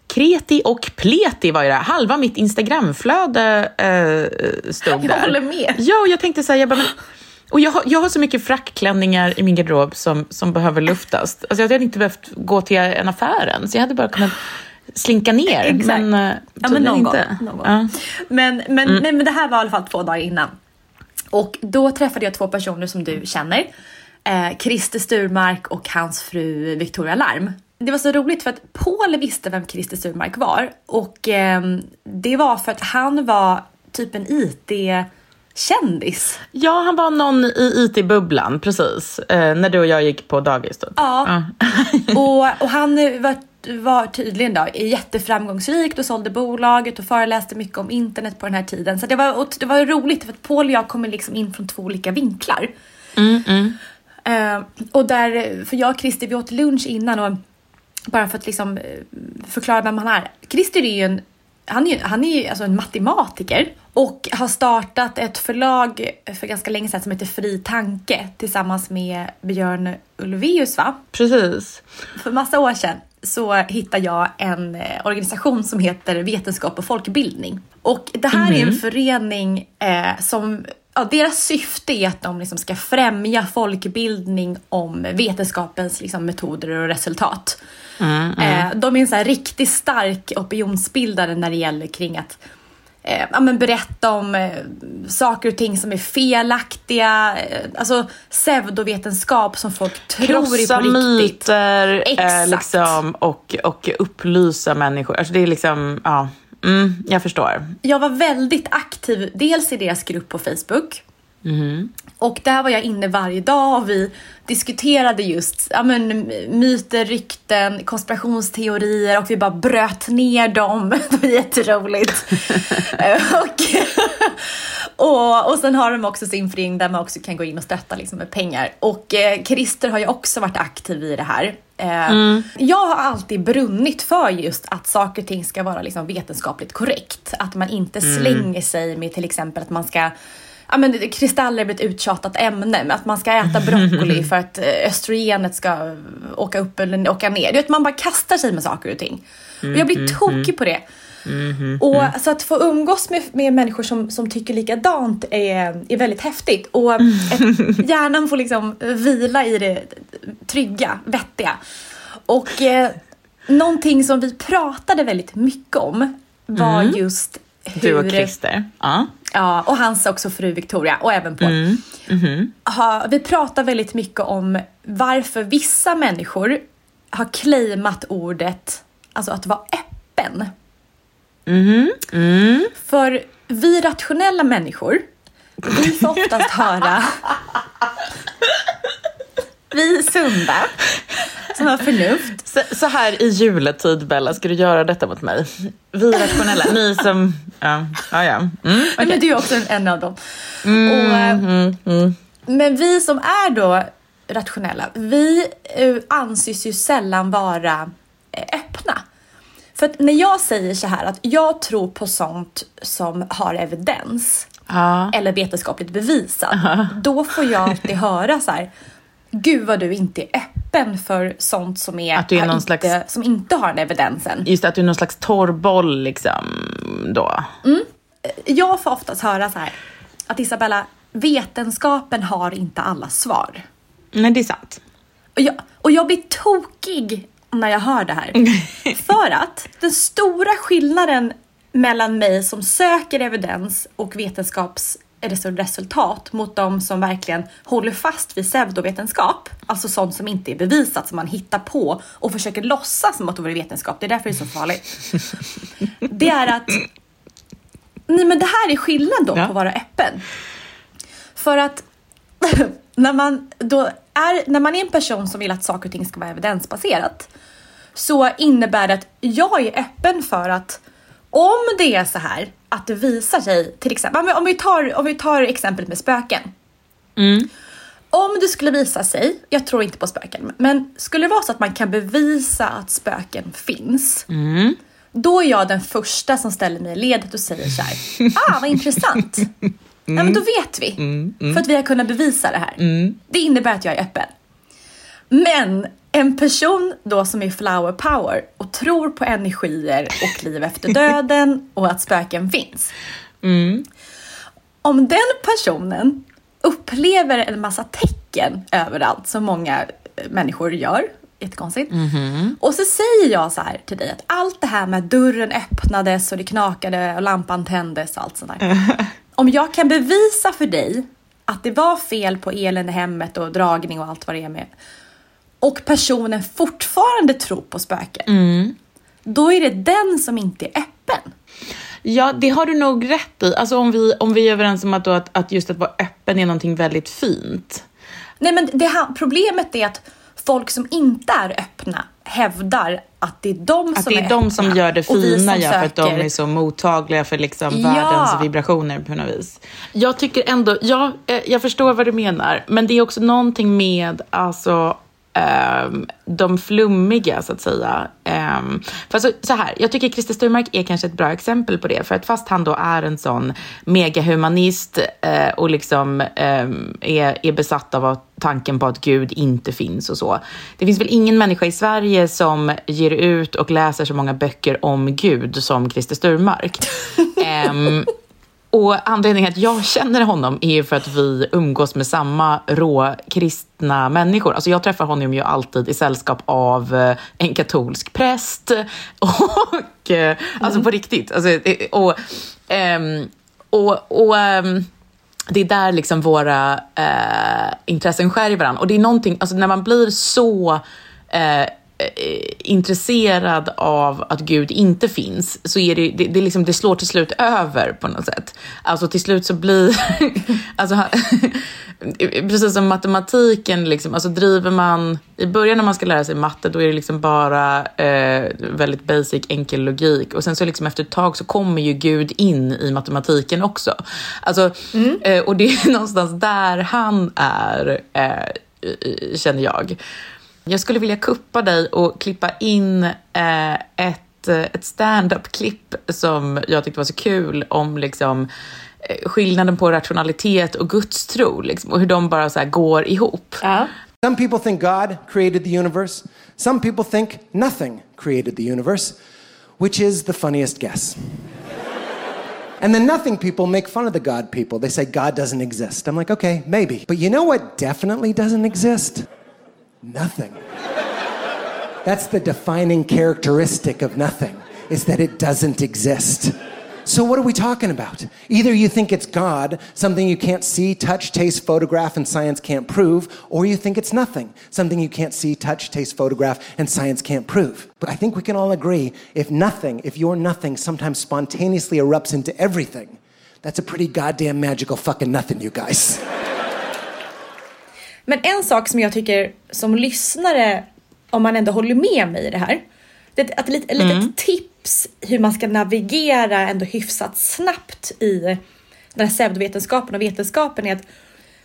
Kreti och pleti var ju det. Halva mitt Instagramflöde eh, stod Jag där. håller med. Ja, och jag tänkte så här, jag bara, men, och jag, har- jag har så mycket frackklänningar i min garderob som, som behöver luftas. Alltså jag hade inte behövt gå till en affär än, så jag hade bara kunnat slinka ner. Exakt. Men, eh, Ja, men någon inte. gång. Någon gång. Ja. Men, men, nej, men det här var i alla fall två dagar innan. Och då träffade jag två personer som du känner. Eh, Christer Sturmark och hans fru Victoria Larm. Det var så roligt för att Paul visste vem Christer Sturmark var. Och ehm, det var för att han var typ en IT-kändis. Ja, han var någon i IT-bubblan, precis. Eh, när du och jag gick på dagis. Typ. Ja. och, och han var, var tydligen då jätteframgångsrik och sålde bolaget och föreläste mycket om internet på den här tiden. Så det var, och det var roligt för att Paul och jag kommer liksom in från två olika vinklar. Eh, och där, för jag och Christer vi åt lunch innan och bara för att liksom eh, förklara vem han är. Christer är ju en, han är han är alltså en matematiker och har startat ett förlag för ganska länge sedan som heter Fri Tanke tillsammans med Björn Ulvaeus va? Precis. För massa år sedan så hittade jag en eh, organisation som heter Vetenskap och folkbildning. Och det här är en förening eh, som, ja, deras syfte är att de liksom ska främja folkbildning om vetenskapens liksom, metoder och resultat. Eh, de är en så här riktigt stark opinionsbildare när det gäller kring att eh, ja, men berätta om eh, saker och ting som är felaktiga, eh, alltså pseudovetenskap som folk tror Krossa är på riktigt. myter eh, liksom, och, och upplysa människor. Alltså det är liksom, ja, mm, jag förstår. Jag var väldigt aktiv, dels i deras grupp på Facebook. Och där var jag inne varje dag och vi diskuterade just ja, men, myter, rykten, konspirationsteorier och vi bara bröt ner dem. Det var jätteroligt. Och, och, och sen har de också sin förening där man också kan gå in och stötta liksom, med pengar. Och eh, Christer har ju också varit aktiv i det här. Eh, Jag har alltid brunnit för just att saker och ting ska vara liksom, vetenskapligt korrekt. Att man inte slänger sig med till exempel att man ska Ja, men kristaller blir ett uttjatat ämne, att man ska äta broccoli för att eh, östrogenet ska åka upp eller åka ner. Du vet, man bara kastar sig med saker och ting. Och jag blir tokig på det. Och så att få umgås med, med människor som, som tycker likadant är, är väldigt häftigt. Och ett, hjärnan får liksom vila i det trygga, vettiga. Och eh, någonting som vi pratade väldigt mycket om var just hur... Du och Christer. Ja. Ja, och hans också fru Victoria och även Paul. Ha, vi pratar väldigt mycket om varför vissa människor har claimat ordet, alltså att vara öppen. För vi rationella människor, vi får oftast höra vi sunda, som har förnuft. Så, så här i juletid, Bella, ska du göra detta mot mig? Vi rationella, ni som... Ja, ja. ja. Mm, okej. Men du är också en, av dem. och, eh, Men vi som är då rationella, vi eh, anses ju sällan vara eh, öppna. För att när jag säger så här att jag tror på sånt som har evidens Ja. eller vetenskapligt bevisat, då får jag alltid höra så här. Gud vad du inte är öppen för sånt som, är, Att du är någon inte, slags- som inte har den evidensen. Just att du är någon slags torrboll liksom då. Jag får oftast höra så här att Isabella, vetenskapen har inte alla svar. Nej, det är sant. Och jag, och jag blir tokig när jag hör det här. För att den stora skillnaden mellan mig som söker evidens och vetenskapsresultat mot de som verkligen håller fast vid pseudovetenskap, alltså sånt som inte är bevisat, som man hittar på och försöker låtsas som att det vore vetenskap, det är därför det är så farligt. Det är att, nej men det här är skillnad då Ja. på att vara öppen. För att när man då är, när man är en person som vill att saker och ting ska vara evidensbaserat så innebär det att jag är öppen för att om det är så här att det visar sig, till exempel, om vi tar, om vi tar exemplet med spöken. Om det skulle visa sig, jag tror inte på spöken, men skulle det vara så att man kan bevisa att spöken finns. Då är jag den första som ställer mig i ledet och säger så här, ah vad intressant. Ja men då vet vi, för att vi har kunnat bevisa det här. Det innebär att jag är öppen. Men en person då som är flower power och tror på energier och liv efter döden och att spöken finns. Om den personen upplever en massa tecken överallt som många eh, människor gör, jättekonstigt. Och så säger jag så här till dig att allt det här med att dörren öppnades och det knakade och lampan tändes och allt sånt där. Om jag kan bevisa för dig att det var fel på elen i hemmet och dragning och allt vad det är med och personen fortfarande tror på spöken. Då är det den som inte är öppen. Ja, det har du nog rätt i. Alltså om vi, om vi är överens om att, då att, att just att vara öppen är någonting väldigt fint. Nej men det här, problemet är att folk som inte är öppna hävdar att det är de Att som det är är de öppna som gör det fina ja, för att de är så mottagliga för liksom Ja. världens vibrationer på något vis. Jag tycker ändå, ja, eh, jag förstår vad du menar, men det är också någonting med alltså ehm, de flummiga, så att säga. Um, för alltså, så här, jag tycker Christer Sturmark är kanske ett bra exempel på det. För att fast han då är en sån megahumanist eh, och liksom ehm, är, är besatt av att tanken på att Gud inte finns och så. Det finns väl ingen människa i Sverige som ger ut och läser så många böcker om Gud som Christer Sturmark. Ehm, och anledningen att jag känner honom är ju för att vi umgås med samma rå kristna människor. Alltså jag träffar honom ju alltid i sällskap av eh, en katolsk präst. Och, eh, Alltså på riktigt. Alltså, eh, och, ehm, och, och ehm, det är där liksom våra eh, intressen skär i varandra. Och det är någonting, alltså när man blir så eh, intresserad av att Gud inte finns, så är det, det, det, liksom, det slår till slut över på något sätt. Alltså till slut så blir, alltså, precis som matematiken, liksom, alltså driver man, i början när man ska lära sig matte, då är det liksom bara eh, väldigt basic enkel logik. Och sen så liksom efter ett tag så kommer ju Gud in i matematiken också. Alltså, eh, och det är någonstans där han är, eh, känner jag. Jag skulle vilja kuppa dig och klippa in eh, ett, eh, ett stand-up-klipp som jag tyckte var så kul om liksom, eh, skillnaden på rationalitet och gudstro liksom, och hur de bara så här går ihop. Ja. Some people think God created the universe. Some people think nothing created the universe, which is the funniest guess. And the nothing people make fun of the God people. They say God doesn't exist. I'm like, okay, maybe. But you know what definitely doesn't exist? Nothing. That's the defining characteristic of nothing, is that it doesn't exist. So, what are we talking about? Either you think it's God, something you can't see, touch, taste, photograph, and science can't prove, or you think it's nothing, something you can't see, touch, taste, photograph, and science can't prove. But I think we can all agree if nothing, if your nothing sometimes spontaneously erupts into everything, that's a pretty goddamn magical fucking nothing, you guys. Men en sak som jag tycker som lyssnare, om man ändå håller med mig i det här. Det är ett, ett, ett litet tips hur man ska navigera ändå hyfsat snabbt i den här pseudovetenskapen och vetenskapen är att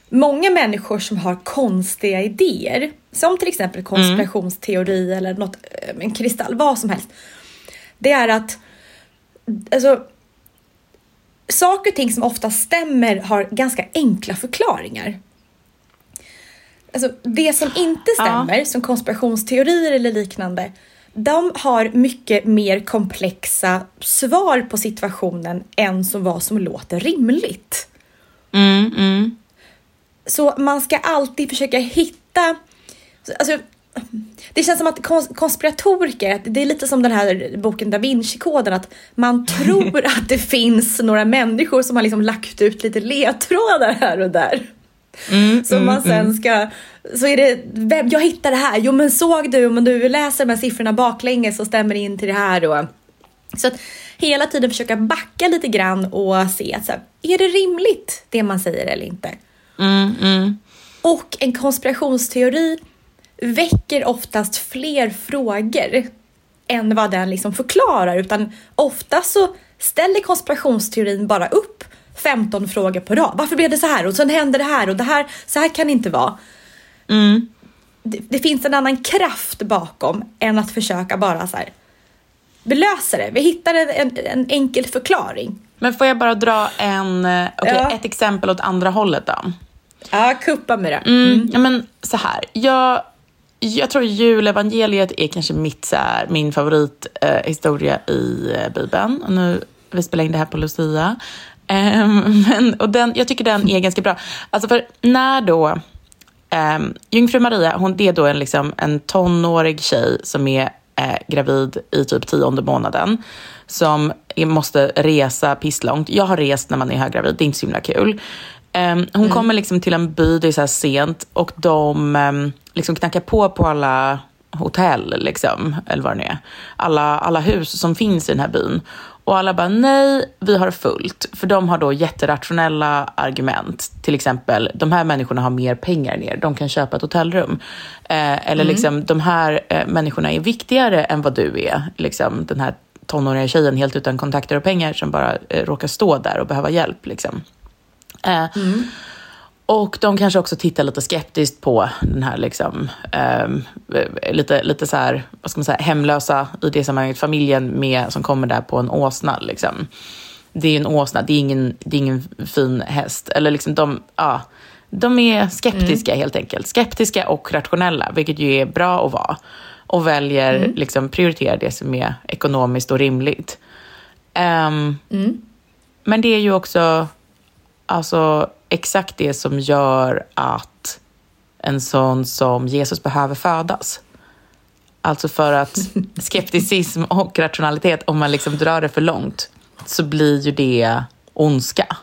många människor som har konstiga idéer, som till exempel konspirationsteori eller något, eh, en kristall, vad som helst. Det är att alltså, saker och ting som ofta stämmer har ganska enkla förklaringar. Alltså, det som inte stämmer, som konspirationsteorier eller liknande, de har mycket mer komplexa svar på situationen än som vad som låter rimligt. Så man ska alltid försöka hitta... Alltså, det känns som att kons- konspiratoriker, det är lite som den här boken Da Vinci-koden, att man tror att det finns några människor som har liksom lagt ut lite ledtrådar här och där. Som man sen ska, så är det, vem, jag hittar det här, jo men såg du, om du läser de här siffrorna baklänges så stämmer det in till det här och så att hela tiden försöka backa lite grann och se att så här, är det rimligt det man säger eller inte? Och en konspirationsteori väcker oftast fler frågor än vad den liksom förklarar. Utan ofta så ställer konspirationsteorin bara upp 15 frågor på rad. Varför blev det så här? Och sen hände det här och det här, så här kan det inte vara. Mm. Det, det finns en annan kraft bakom än att försöka bara så här. Vi löser det, vi hittar en, en enkel förklaring. Men får jag bara dra en, eh, okej, Ja. ett exempel åt andra hållet då? Ja, kuppa med det. Mm. Ja, men så här. Jag, jag tror julevangeliet är kanske mitt, så här, min favorithistoria eh, historia i Bibeln. Och nu, vi spelar in det här på Lucia. Ehm, men, och den, jag tycker den är ganska bra. Alltså för när då um, Jungfru Maria, hon, det är då en, liksom, en tonårig tjej som är eh, gravid i typ tionde månaden som måste resa pisslångt. Jag har rest när man är höggravid, det är inte så himla kul. Ehm, hon kommer liksom till en by, det är så sent, och de um, liksom knackar på på alla hotell, liksom, eller vad det nu är. Alla, alla hus som finns i den här byn. Och alla bara, nej, vi har fullt. För de har då jätterationella argument. Till exempel, de här människorna har mer pengar än er. De kan köpa ett hotellrum. Eh, eller liksom, de här eh, människorna är viktigare än vad du är. Liksom, den här tonåriga tjejen helt utan kontakter och pengar som bara eh, råkar stå där och behöva hjälp. Liksom. Eh, Och de kanske också tittar lite skeptiskt på den här liksom, ehm, eh, lite, lite så här, vad ska man säga, hemlösa i det sammanhanget, familjen med, som kommer där på en åsna. Liksom. Det är en åsna, det är ingen, det är ingen fin häst. Eller liksom de, ja, de är skeptiska helt enkelt. Skeptiska och rationella, vilket ju är bra att vara. Och väljer, liksom, prioriterar det som är ekonomiskt och rimligt. Ehm, Men det är ju också alltså, exakt det som gör att en sån som Jesus behöver födas. Alltså för att skepticism och rationalitet, om man liksom drar det för långt, så blir ju det ondska.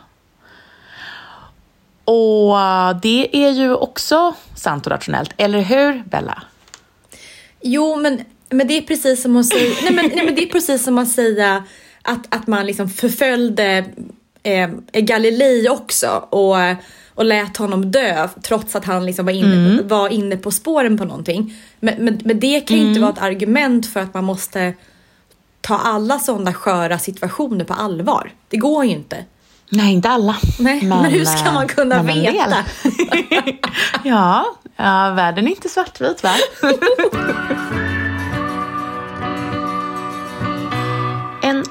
Och eh, det är ju också sant och rationellt, eller hur Bella? Jo, men, men det är precis som att säga, nej, men, nej, men det är precis som att säga att, att man liksom förföljde eh, Galilei också och, och lät honom dö trots att han liksom var, inne, var inne på spåren på någonting. Men, men, men det kan ju inte vara ett argument för att man måste ta alla sådana sköra situationer på allvar. Det går ju inte. Nej, inte alla. Nej, men hur ska eh, man kunna men veta? ja, ja, världen är inte svartvit, va?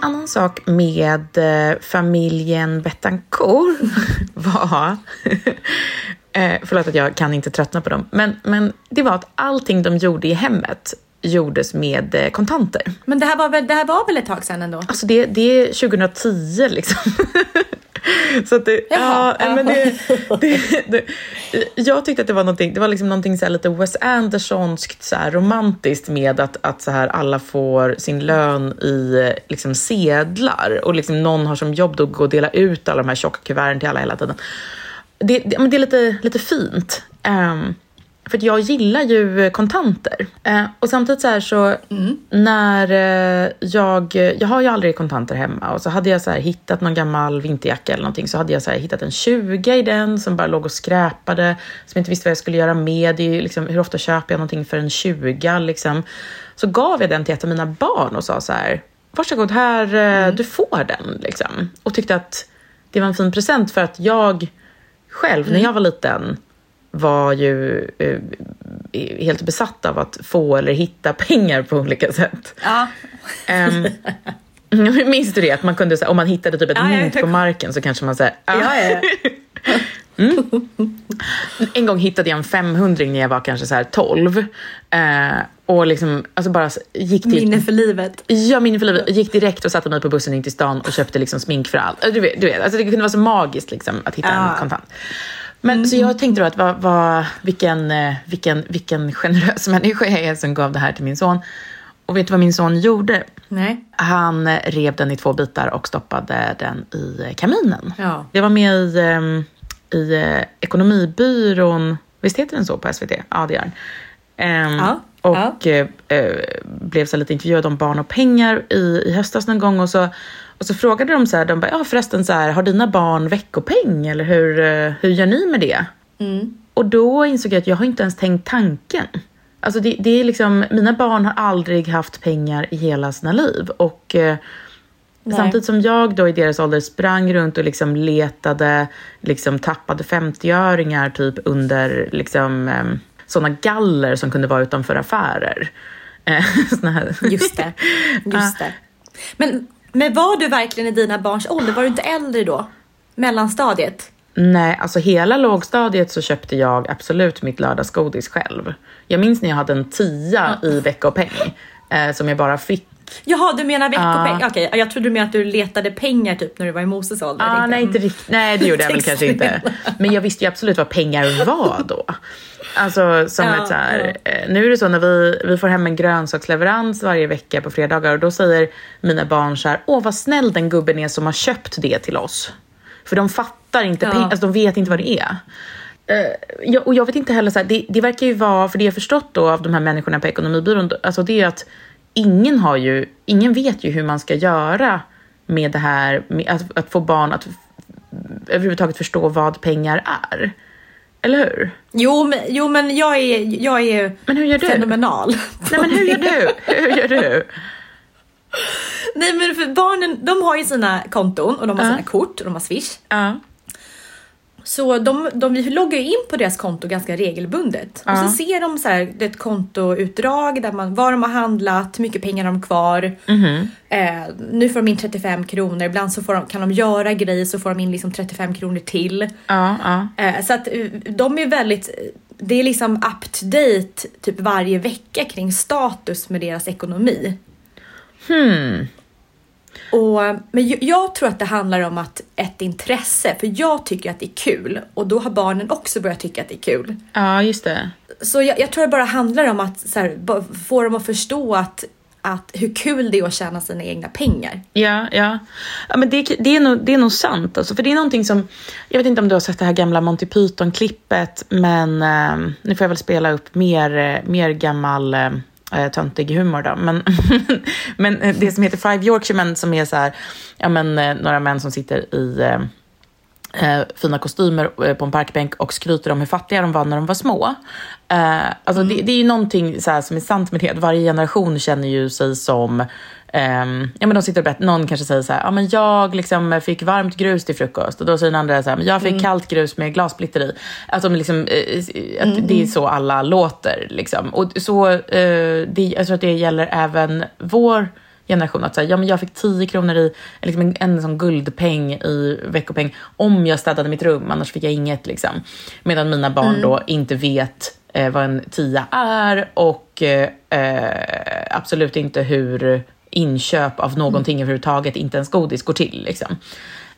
annan sak med eh, familjen Betancourt var... eh, förlåt att jag kan inte tröttna på dem. Men, men det var att allting de gjorde i hemmet gjordes med eh, kontanter. Men det här var väl, det här var väl ett tag sedan ändå? Alltså det, det är 2010 liksom. Så att det, Jaha, ja, men det, det, det, jag tyckte att det var någonting, det var liksom någonting så lite Wes Andersonskt så romantiskt med att, att så här alla får sin lön i liksom sedlar och liksom någon har som jobb då att gå och dela ut alla de här tjocka kuverten till alla hela tiden. Det, det, men det är lite, lite fint. Ehm, för jag gillar ju kontanter. Eh, och samtidigt så här så när eh, jag, jag har ju aldrig kontanter hemma och så hade jag så hittat någon gammal vinterjacka eller någonting så hade jag så hittat en 20 i den som bara låg och skräpade som jag inte visste vad jag skulle göra med. Det är ju liksom, hur ofta köper jag någonting för en 20 liksom. Så gav jag den till ett av mina barn och sa så här varsågod här, eh, du får den liksom. Och tyckte att det var en fin present för att jag själv när jag var liten var ju eh, helt besatt av att få eller hitta pengar på olika sätt. Ja. Um, minns du det? Att man kunde, så här, om man hittade typ ett Ja, mynt på marken så kanske man säger Ja, ja. En gång hittade jag en 500 när jag var kanske så här 12. Eh, och liksom, alltså bara gick till... Minne för livet. Ja, minne för livet. Gick direkt och satte mig på bussen in till stan och köpte liksom smink för allt. Du vet, du vet alltså det kunde vara så magiskt liksom, att hitta Ja. en kontant. Men så jag tänkte då att vad, vad, vilken, eh, vilken, vilken generös människa jag är som gav det här till min son. Och vet du vad min son gjorde? Nej. Han rev den i två bitar och stoppade den i kaminen. Ja. Jag var med i, ehm, i eh, Ekonomibyrån, visst heter den så på SVT? Ja, det gör den. Ehm, Ja, och eh, eh, blev så lite intervjuad om barn och pengar i, i höstas någon gång och så, och så frågade de så här, de bara, ja förresten så här, har dina barn veckopeng eller hur, eh, hur gör ni med det? Och och då insåg jag att jag har inte ens tänkt tanken. Alltså det, det är liksom, mina barn har aldrig haft pengar i hela sina liv. Och eh, samtidigt som jag då i deras ålder sprang runt och liksom letade, liksom tappade 50-öringar typ under liksom eh, sådana galler som kunde vara utanför affärer. Eh. Just det. Just det. Men, men var du verkligen i dina barns ålder? Var du inte äldre då? Mellanstadiet? Nej, alltså hela lågstadiet så köpte jag absolut mitt lördagsgodis själv. Jag minns när jag hade en tia i veckopeng eh, som jag bara fick. Jaha, du menar veckopeng? Okej, jag trodde du menade att du letade pengar typ när du var i Moses ålder. Ah, nej, inte riktigt. Nej, det gjorde jag väl kanske inte. Men jag visste ju absolut vad pengar var då. Alltså som Ja, ett så här, eh, nu är det så när vi, vi får hem en grönsaksleverans varje vecka på fredagar och då säger mina barn så här, åh vad snäll den gubben är som har köpt det till oss. För de fattar inte Ja. pengar, alltså de vet inte vad det är. Eh, jag, och jag vet inte heller, så här, det, det verkar ju vara, för det jag förstått då av de här människorna på Ekonomibyrån, alltså det är att ingen har ju, ingen vet ju hur man ska göra med det här, med att, att få barn att överhuvudtaget förstå vad pengar är. Eller hur? Jo, men, jo, men jag är, jag är Men hur gör du? fenomenal. Nej men hur gör du? Hur gör du? Nej, men för barnen, de har ju sina konton och de har Ja. sina kort och de har Swish. Ja. Så de, de vi loggar in på deras konto ganska regelbundet. Och Ja. så ser de så här, ett kontoutdrag där man, vad de har handlat, hur mycket pengar de har kvar. Mhm. Eh, nu får de in 35 kronor, ibland så får de, kan de göra grejer så får de in liksom 35 kronor till. Ja, ja. Eh, så att eh, de är väldigt, det är liksom up to date typ varje vecka kring status med deras ekonomi. Hmm. Och, men jag, tror att det handlar om att ett intresse, för jag tycker att det är kul och då har barnen också börjat tycka att det är kul. Ja, just det. Så jag, jag tror det bara handlar om att så här, få dem att förstå att, att hur kul det är att tjäna sina egna pengar. Ja, ja. ja men det, det, är nog, det är nog sant. Alltså, för det är någonting som, jag vet inte om du har sett det här gamla Monty Python-klippet, men eh, nu får jag väl spela upp mer, eh, mer gammal eh, töntig humor då. Men, men eh, det som heter Five Yorkshiremen som är så här, ja men eh, några män som sitter i eh, eh, fina kostymer eh, på en parkbänk och skryter om hur fattiga de var när de var små. Eh, alltså det, det är ju någonting så som är sant med det, varje generation känner ju sig som ehm, ja, men de sitter och berättar, någon kanske säger så här, ja, men jag liksom fick varmt grus till frukost och då säger den andra så här, men jag fick kallt grus med glassplitter i. Att, de liksom, eh, att det är så alla låter. Liksom. Och så, eh, det, jag tror att det gäller även vår generation att säga, ja men jag fick 10 kronor i liksom en, en sån guldpeng i veckopeng om jag städade mitt rum, annars fick jag inget liksom. Medan mina barn då inte vet eh, vad en tia är och eh, eh, absolut inte hur inköp av någonting överhuvudtaget, inte ens godis, går till. Liksom.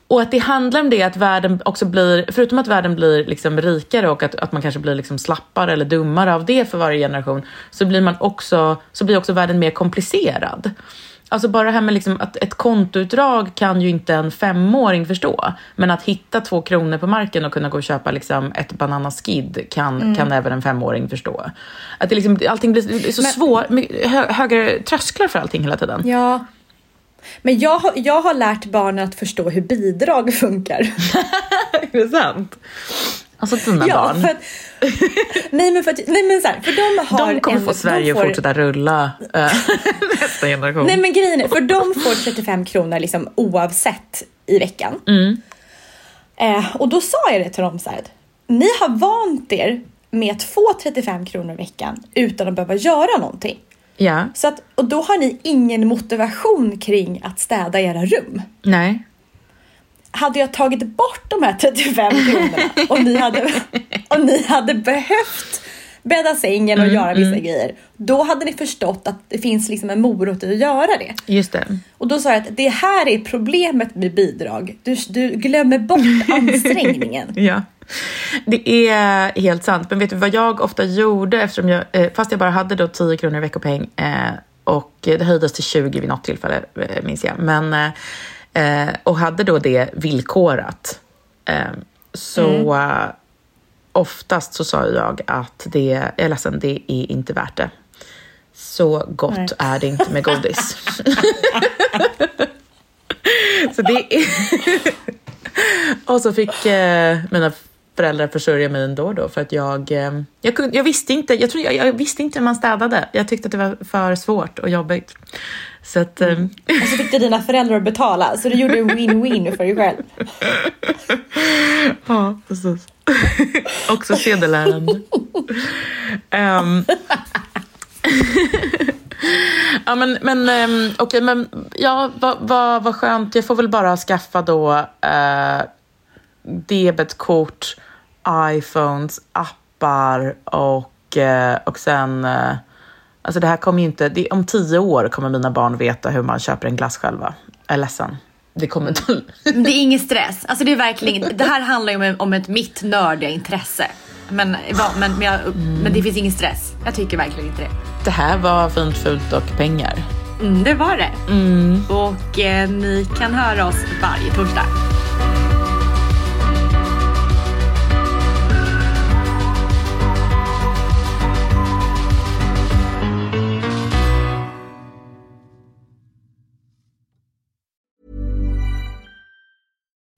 Och att det handlar om det att världen också blir, förutom att världen blir liksom rikare och att, att man kanske blir liksom slappare eller dummare av det för varje generation, så blir, man också, så blir också världen mer komplicerad. Alltså bara det här med liksom att ett kontoutdrag kan ju inte en femåring förstå. Men att hitta två kronor på marken och kunna gå och köpa liksom ett bananaskid kan, kan även en femåring förstå. Att det liksom, allting blir så svårt, hö, högre trösklar för allting hela tiden. Ja. Men jag, har- jag har lärt barnen att förstå hur bidrag funkar. Är det sant? Alltså dina Ja, barn. för att, nej men för att, nej men så här, för de har De kommer en, få Sverige de att får, fortsätta rulla eh, nästa generation. Nej men grejen är, för de får 35 kronor liksom oavsett i veckan. Mm. Eh, och då sa jag det till dem så här, ni har vant er med att få 35 kronor i veckan utan att behöva göra någonting. Ja, Så att, och då har ni ingen motivation kring att städa era rum. nej. Hade jag tagit bort de här 35 kronorna och ni hade, och ni hade behövt bädda sängen och göra vissa grejer, då hade ni förstått att det finns liksom en morot i att göra det. Just det. Och då sa jag att det här är problemet med bidrag. Du, du glömmer bort ansträngningen. Ja. Det är helt sant. Men vet du vad jag ofta gjorde, eftersom jag, eh, fast jag bara hade då 10 kronor i veckopeng eh, och det höjdes till 20 vid något tillfälle, eh, minns jag. Men, eh, och hade då det villkorat. Eh, så eh, oftast så sa jag att det, jag är ledsen, det är inte värt det. Så gott Nej. är det inte med godis. så det är... Och så fick eh, mina föräldrar försörja mig ändå då för att jag, eh, jag, kunde, jag visste inte, jag, tror, jag, jag, visste inte hur man städade. Jag tyckte att det var för svårt och jobbigt. Så att, eh, Och så fick du dina föräldrar att betala så du gjorde en win-win för dig själv. ja, precis. Också sedelärande. um, ja men, men um, okej okay, men ja vad va, va skönt. Jag får väl bara skaffa då uh, debetkort, iPhones, appar och, uh, och sen uh, Alltså det här kommer ju inte, det, om tio år kommer mina barn veta hur man köper en glass själva. Jag är ledsen. Det kommer inte Det är ingen stress. Alltså det är verkligen, det här handlar ju om, om ett mitt nördiga intresse. Men, men, men, jag, mm. men det finns ingen stress. Jag tycker verkligen inte det. Det här var fint, fult och pengar. Mm, det var det. Mm. Och eh, ni kan höra oss varje torsdag.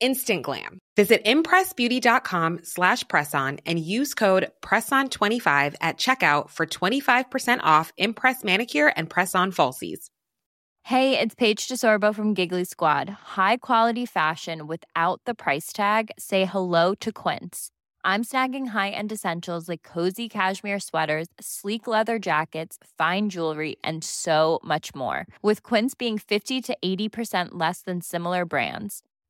instant glam. Visit impressbeauty.com slash presson and use code PRESSON25 at checkout for 25% off Impress Manicure and Press-On Falsies. Hey, it's Paige DeSorbo from Giggly Squad. High quality fashion without the price tag? Say hello to Quince. I'm snagging high-end essentials like cozy cashmere sweaters, sleek leather jackets, fine jewelry, and so much more. With Quince being 50 to 80% less than similar brands